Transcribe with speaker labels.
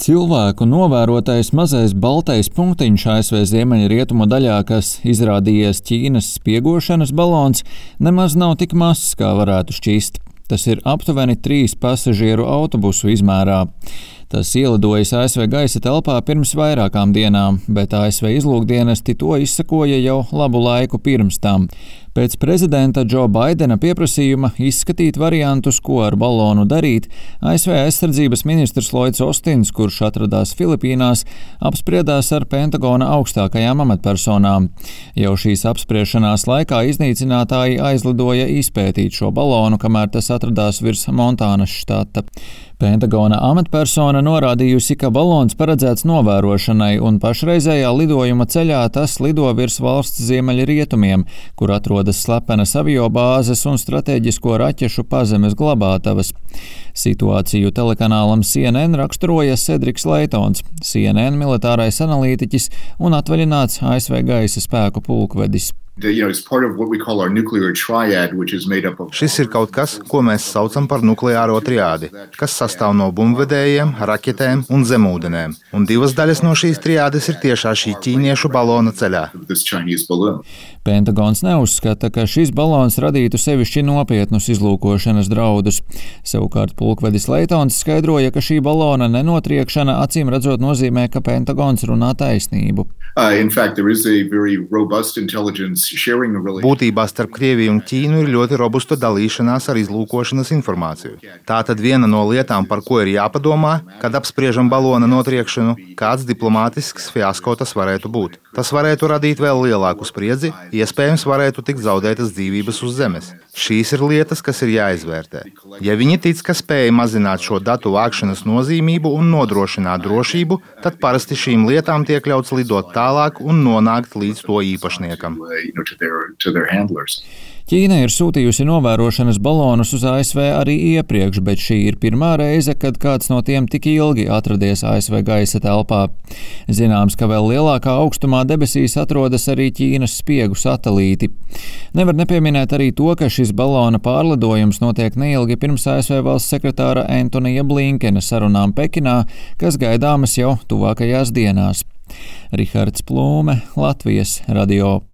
Speaker 1: Cilvēku novērotais mazais baltais punktiņš ASV ziemeļrietumu daļā, kas izrādījies Ķīnas spiegošanas balons, nemaz nav tik mazs, kā varētu šķist. Tas ir aptuveni trīs pasažieru autobusu izmērā. Tas ielidojis ASV gaisa telpā pirms vairākām dienām, bet ASV izlūkdienesti to izsakoja jau labu laiku pirms tam. Pēc prezidenta Džo Baidena pieprasījuma izskatīt variantus, ko ar balonu darīt, ASV aizsardzības ministrs Lloyds Ostins, kurš atradās Filipīnās, apspriedās ar Pentagona augstākajām amatpersonām. Jau šīs apspriešanās laikā iznīcinātāji aizlidoja izpētīt šo balonu, kamēr tas atradās virs Montānas štata. Pentagona amatpersona norādījusi, ka balons paredzēts novērošanai, un pašreizējā lidojuma ceļā tas lido virs valsts ziemeļrietumiem, kur atrodas slepenas aviobāzes un strateģisko raķešu pazemes glabātavas. Situāciju telekanālam CNN raksturoja Cedriks Leitons, CNN militārais analītiķis un atvaļināts ASV gaisa spēku pulkvedis.
Speaker 2: Šis ir kaut kas, ko mēs saucam par nukleāro triādi, kas sastāv no bumbvedējiem, raķetēm un zemūdenēm. Un divas daļas no šīs triādes ir tiešā šī ķīniešu balona ceļā.
Speaker 1: Pentagons neuzskata, ka šis balons radītu sevišķi nopietnus izlūkošanas draudus. Savukārt pulkvedis Leitons skaidroja, ka šī balona nenotriekšana acīm redzot nozīmē, ka Pentagons runā taisnību.
Speaker 2: Uh, Būtībā starp Krieviju un Ķīnu ir ļoti robusta dalīšanās ar izlūkošanas informāciju. Tā tad viena no lietām, par ko ir jāpadomā, kad apspriežam balona notriekšanu, kāds diplomātisks fiasko tas varētu būt. Tas varētu radīt vēl lielāku spriedzi, iespējams, varētu tikt zaudētas dzīvības uz Zemes. Šīs ir lietas, kas ir jāizvērtē. Ja viņi tic, ka spēja mazināt šo datu vākšanas nozīmību un nodrošināt drošību, tad parasti šīm lietām tiek ļauts lidot tālāk un nonākt līdz to īpašniekam.
Speaker 1: Ķīna ir sūtījusi novērošanas balonus uz ASV arī iepriekš, bet šī ir pirmā reize, kad kāds no tiem tik ilgi atradies ASV gaisa telpā. Zināms, ka vēl lielākā augstumā debesīs atrodas arī Ķīnas spiegu satelīti. Nevar nepieminēt arī to, ka šis balona pārlidojums notiek neilgi pirms ASV valsts sekretāra Antonija Blinkena sarunām Pekinā, kas gaidāmas jau tuvākajās dienās. Rihards Plūme, Latvijas radio.